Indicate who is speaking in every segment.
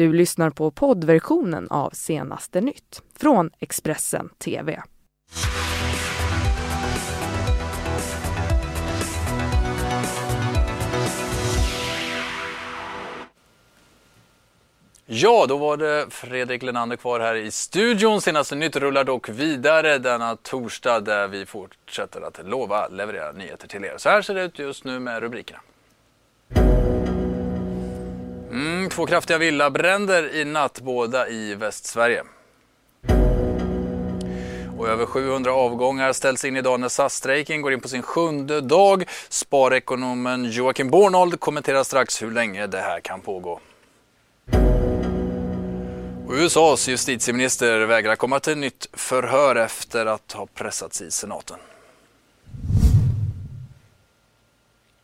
Speaker 1: Du lyssnar på poddversionen av Senaste nytt från Expressen TV.
Speaker 2: Ja, då var det Fredrik Lenander kvar här i studion. Senaste nytt rullar dock vidare denna torsdag där vi fortsätter att lova leverera nyheter till er. Så här ser det ut just nu med rubrikerna. Mm, två kraftiga villabränder i natt, båda i Västsverige. Och över 700 avgångar ställs in idag när SAS-strejken går in på sin sjunde dag. Sparekonomen Joakim Bornold kommenterar strax hur länge det här kan pågå. Och USAs justitieminister vägrar komma till nytt förhör efter att ha pressats i senaten.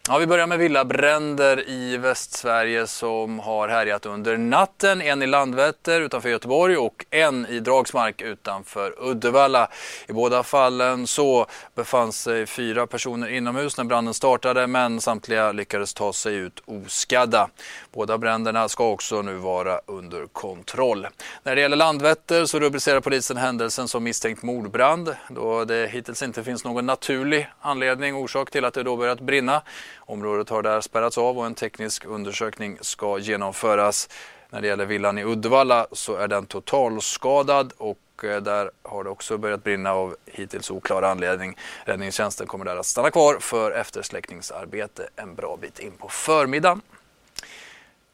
Speaker 2: Ja, vi börjar med villabränder i Västsverige som har härjat under natten. En i Landvetter utanför Göteborg och en i Dragsmark utanför Uddevalla. I båda fallen så befann sig fyra personer inomhus när branden startade men samtliga lyckades ta sig ut oskadda. Båda bränderna ska också nu vara under kontroll. När det gäller Landvetter så rubricerar polisen händelsen som misstänkt mordbrand då det hittills inte finns någon naturlig anledning, orsak till att det då börjat brinna. Området har där spärrats av och en teknisk undersökning ska genomföras. När det gäller villan i Uddevalla så är den totalskadad och eh, där har det också börjat brinna av hittills oklar anledning. Räddningstjänsten kommer där att stanna kvar för eftersläckningsarbete en bra bit in på förmiddagen.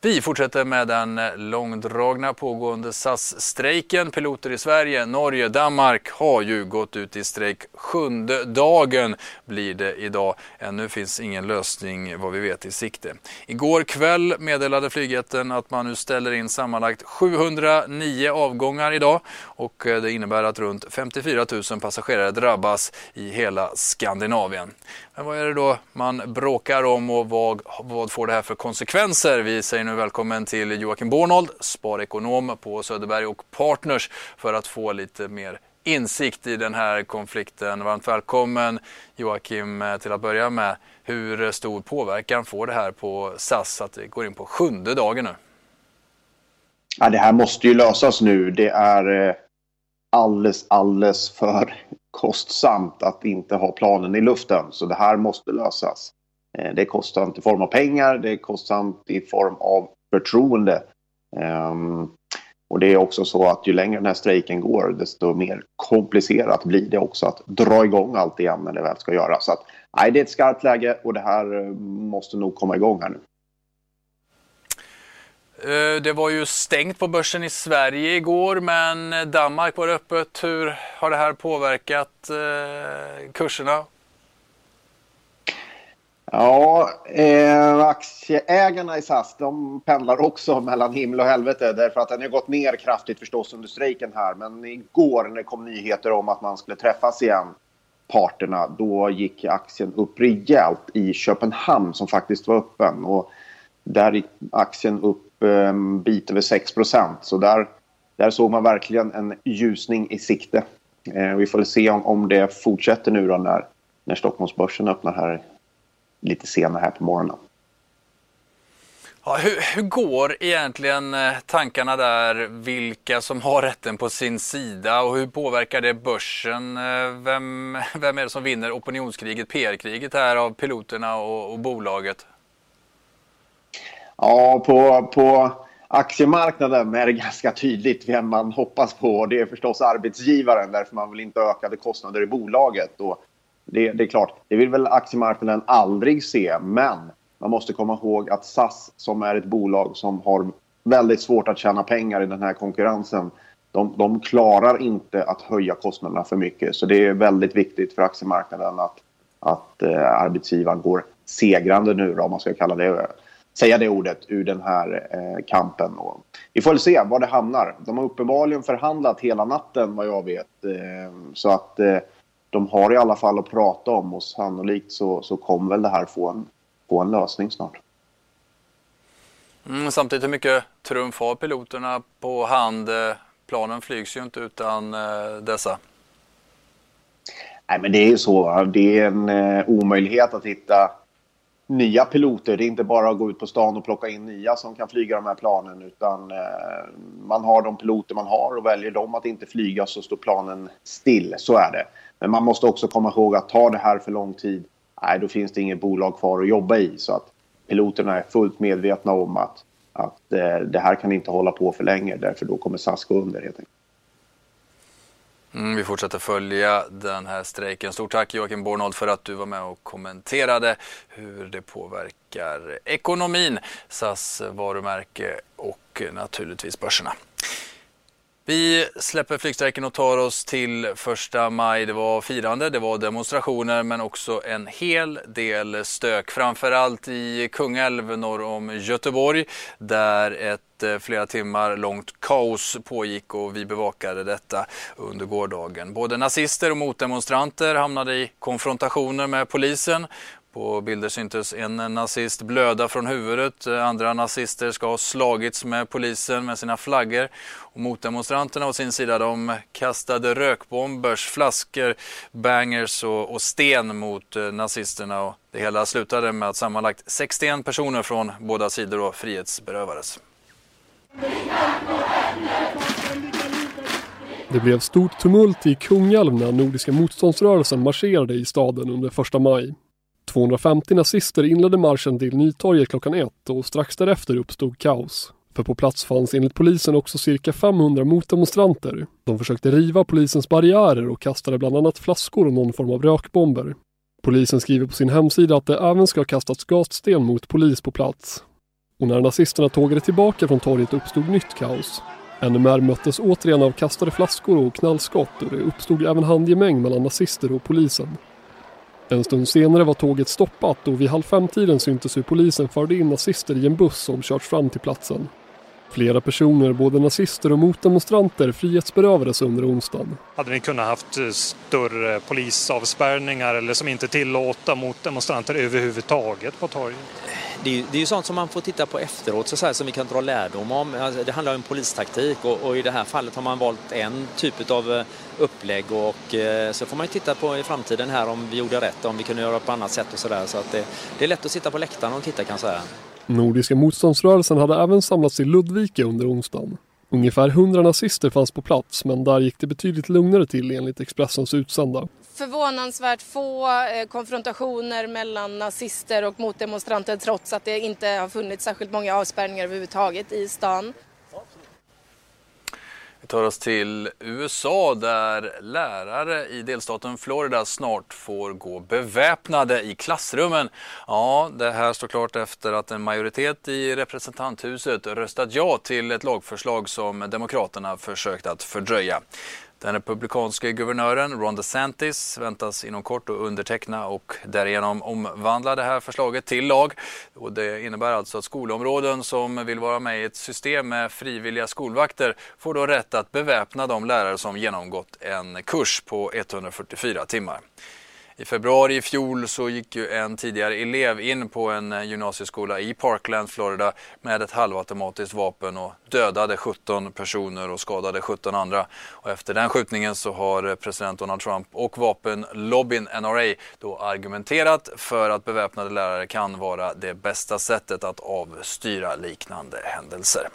Speaker 2: Vi fortsätter med den långdragna pågående SAS-strejken. Piloter i Sverige, Norge, Danmark har ju gått ut i strejk. Sjunde dagen blir det idag. Ännu finns ingen lösning vad vi vet i sikte. Igår kväll meddelade flygjätten att man nu ställer in sammanlagt 709 avgångar idag och eh, det innebär att runt 54 000 passagerare drabbas i hela Skandinavien. Men vad är det då man bråkar om och vad, vad får det här för konsekvenser? Vi säger nu välkommen till Joakim Bornold, sparekonom på Söderberg och Partners för att få lite mer insikt i den här konflikten. Varmt välkommen Joakim till att börja med. Hur stor påverkan får det här på SAS att det går in på sjunde dagen nu?
Speaker 3: Ja, det här måste ju lösas nu. Det är eh, alldeles, alldeles för kostsamt att inte ha planen i luften. Så det här måste lösas. Eh, det är kostsamt i form av pengar, det är kostsamt i form av förtroende. Ehm, och det är också så att ju längre den här strejken går desto mer komplicerat blir det också att dra igång allt igen när det väl ska göras. Så att, nej, det är ett skarpt läge och det här eh, måste nog komma igång här nu.
Speaker 2: Eh, det var ju stängt på börsen i Sverige igår men Danmark var öppet. Hur har det här påverkat eh, kurserna?
Speaker 3: Ja, eh, aktieägarna i SAS de pendlar också mellan himmel och helvete därför att den har gått ner kraftigt förstås under strejken här. Men igår när det kom nyheter om att man skulle träffas igen, parterna, då gick aktien upp rejält i Köpenhamn som faktiskt var öppen. Och där gick aktien upp en bit över 6 Så där, där såg man verkligen en ljusning i sikte. Eh, vi får se om, om det fortsätter nu då när, när Stockholmsbörsen öppnar här lite senare här på morgonen.
Speaker 2: Ja, hur, hur, går egentligen eh, tankarna där, vilka som har rätten på sin sida och hur påverkar det börsen? Eh, vem, vem är det som vinner opinionskriget, PR-kriget här av piloterna och, och bolaget?
Speaker 3: Ja, på, på aktiemarknaden är det ganska tydligt vem man hoppas på. Det är förstås arbetsgivaren därför man vill inte ha ökade kostnader i bolaget. Och det, det är klart, det vill väl aktiemarknaden aldrig se. Men man måste komma ihåg att SAS som är ett bolag som har väldigt svårt att tjäna pengar i den här konkurrensen. De, de klarar inte att höja kostnaderna för mycket. Så det är väldigt viktigt för aktiemarknaden att, att eh, arbetsgivaren går segrande nu då, om man ska kalla det eh, säga det ordet ur den här eh, kampen. Och vi får väl se var det hamnar. De har uppenbarligen förhandlat hela natten vad jag vet. Eh, så att eh, de har i alla fall att prata om och sannolikt så, så kommer väl det här få en, få en lösning snart.
Speaker 2: Mm, samtidigt hur mycket trumf har piloterna på hand? Planen flygs ju inte utan eh, dessa.
Speaker 3: Nej men det är ju så. Det är en eh, omöjlighet att hitta nya piloter. Det är inte bara att gå ut på stan och plocka in nya som kan flyga de här planen utan eh, man har de piloter man har och väljer de att inte flyga så står planen still. Så är det. Men man måste också komma ihåg att tar det här för lång tid, nej då finns det inget bolag kvar att jobba i. Så att piloterna är fullt medvetna om att, att eh, det här kan inte hålla på för länge därför då kommer SAS gå under helt enkelt.
Speaker 2: Mm, vi fortsätter följa den här strejken. Stort tack Joakim Bornold för att du var med och kommenterade hur det påverkar ekonomin, SAS varumärke och naturligtvis börserna. Vi släpper flygstrejken och tar oss till första maj. Det var firande, det var demonstrationer men också en hel del stök. Framförallt i Kungälv norr om Göteborg där ett eh, flera timmar långt kaos pågick och vi bevakade detta under gårdagen. Både nazister och motdemonstranter hamnade i konfrontationer med polisen. På bilder syntes en nazist blöda från huvudet. Andra nazister ska ha slagits med polisen med sina flaggor. Och motdemonstranterna å sin sida de kastade rökbombers, flaskor, bangers och, och sten mot eh, nazisterna. Och det hela slutade med att sammanlagt 61 personer från båda sidor då frihetsberövades.
Speaker 4: Det blev stort tumult i Kungälv när Nordiska motståndsrörelsen marscherade i staden under första maj. 250 nazister inledde marschen till Nytorget klockan ett och strax därefter uppstod kaos. För på plats fanns enligt polisen också cirka 500 motdemonstranter. De försökte riva polisens barriärer och kastade bland annat flaskor och någon form av rökbomber. Polisen skriver på sin hemsida att det även ska ha kastats gassten mot polis på plats. Och när nazisterna tågade tillbaka från torget uppstod nytt kaos. NMR möttes återigen av kastade flaskor och knallskott och det uppstod även handgemäng mellan nazister och polisen. En stund senare var tåget stoppat och vid halv fem-tiden syntes hur polisen förde in nazister i en buss som körts fram till platsen. Flera personer, både nazister och motdemonstranter, frihetsberövades under onsdagen.
Speaker 5: Hade ni kunnat haft eh, större polisavspärrningar eller som inte tillåta motdemonstranter överhuvudtaget på torget?
Speaker 6: Det är, det är ju sånt som man får titta på efteråt så här, som vi kan dra lärdom om. Alltså, det handlar om polistaktik och, och, i det här fallet har man valt en typ av eh, upplägg och eh, så får man ju titta på i framtiden här om vi gjorde rätt, om vi kunde göra på annat sätt och sådär. Så att det, det är lätt att sitta på läktaren och titta kan jag säga.
Speaker 4: Nordiska motståndsrörelsen hade även samlats i Ludvika under onsdagen. Ungefär 100 nazister fanns på plats men där gick det betydligt lugnare till enligt Expressens utsända.
Speaker 7: Förvånansvärt få eh, konfrontationer mellan nazister och motdemonstranter trots att det inte har funnits särskilt många avspärrningar överhuvudtaget i stan.
Speaker 2: Vi tar oss till USA där lärare i delstaten Florida snart får gå beväpnade i klassrummen. Ja, det här står klart efter att en majoritet i representanthuset röstat ja till ett lagförslag som Demokraterna försökt att fördröja. Den republikanske guvernören Ron DeSantis väntas inom kort att underteckna och därigenom omvandla det här förslaget till lag. Och det innebär alltså att skolområden som vill vara med i ett system med frivilliga skolvakter får då rätt att beväpna de lärare som genomgått en kurs på 144 timmar. I februari i fjol så gick ju en tidigare elev in på en eh, gymnasieskola i Parkland, Florida med ett halvautomatiskt vapen och dödade 17 personer och skadade 17 andra. Och efter den skjutningen så har eh, president Donald Trump och vapenlobbyn NRA då argumenterat för att beväpnade lärare kan vara det bästa sättet att avstyra liknande händelser.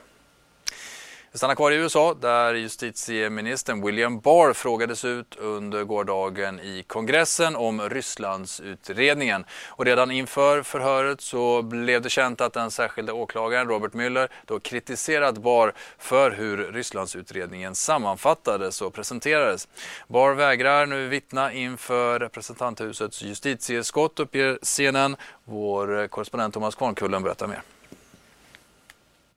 Speaker 2: Vi stannar kvar i USA där justitieministern William Barr frågades ut under gårdagen i kongressen om Rysslandsutredningen. Och redan inför förhöret så blev det känt att den särskilda åklagaren Robert Mueller då kritiserat Barr för hur Rysslandsutredningen sammanfattades och presenterades. Barr vägrar nu vittna inför representanthusets justitieskott uppger CNN. Vår korrespondent Thomas Kvarnkullen berättar mer.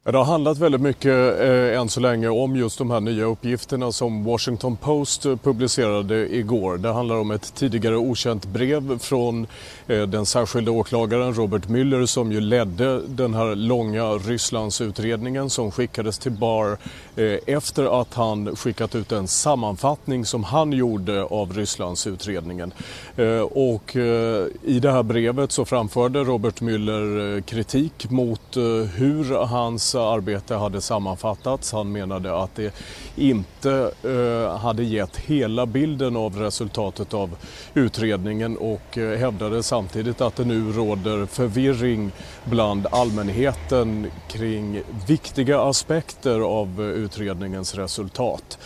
Speaker 8: Det har handlat väldigt mycket eh, än så länge om just de här nya uppgifterna som Washington Post eh, publicerade igår. Det handlar om ett tidigare okänt brev från eh, den särskilda åklagaren Robert Mueller som ju ledde den här långa Rysslandsutredningen som skickades till Barr eh, efter att han skickat ut en sammanfattning som han gjorde av Rysslandsutredningen. Eh, och eh, i det här brevet så framförde Robert Mueller eh, kritik mot eh, hur hans hans eh, arbete hade sammanfattats. Han menade att det inte eh, hade gett hela bilden av resultatet av utredningen och eh, hävdade samtidigt att det nu råder förvirring bland allmänheten kring viktiga aspekter av utredningens resultat.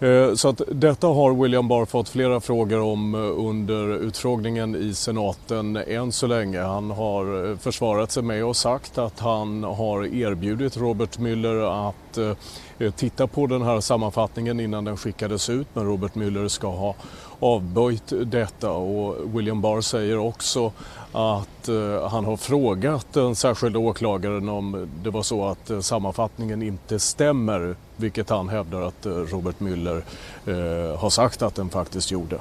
Speaker 8: Eh, så att detta har William Barr fått flera frågor om eh, under utfrågningen i senaten än så länge. Han har eh, försvarat sig med och sagt att han har erbjudit Robert Mueller att titta på den här sammanfattningen innan den skickades ut men Robert Mueller ska ha avböjt detta och William Barr säger också att eh, han har frågat den särskilda åklagaren om det var så att eh, sammanfattningen inte stämmer vilket han hävdar att eh, Robert Müller har sagt att den faktiskt gjorde.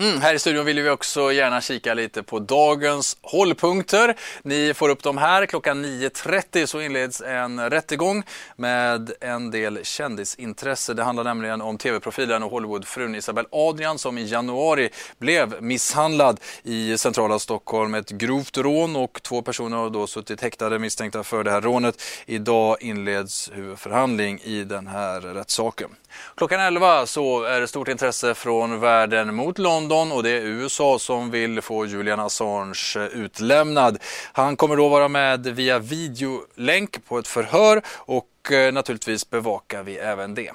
Speaker 2: Mm, här i studion vill vi också gärna kika lite på dagens hållpunkter. Ni får upp dem här. Klockan 9.30 så inleds en rättegång med en del kändisintresse. Det handlar nämligen om tv-profilen och Hollywoodfrun Isabel Adrian som i januari blev misshandlad i centrala Stockholm. Ett grovt rån och två personer har då suttit häktade misstänkta för det här rånet. Idag inleds huvudförhandling i den här rättssaken. Klockan 11 så är det stort intresse från världen mot London och det är USA som vill få Julian Assange utlämnad. Han kommer då vara med via videolänk på ett förhör och eh, naturligtvis bevakar vi även det.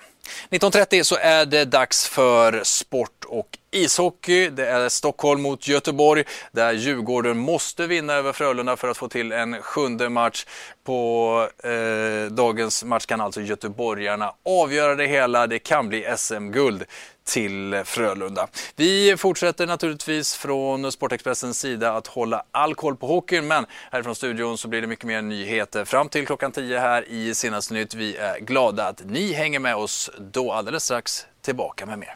Speaker 2: 19.30 så är det dags för sport och ishockey. Det är Stockholm mot Göteborg där Djurgården måste vinna över Frölunda för att få till en sjunde match. På eh, dagens match kan alltså göteborgarna avgöra det hela. Det kan bli SM-guld till Frölunda. Vi fortsätter naturligtvis från Sportexpressens sida att hålla all koll på hockeyn men härifrån studion så blir det mycket mer nyheter fram till klockan 10 här i Senaste Nytt. Vi är glada att ni hänger med oss då alldeles strax tillbaka med mer.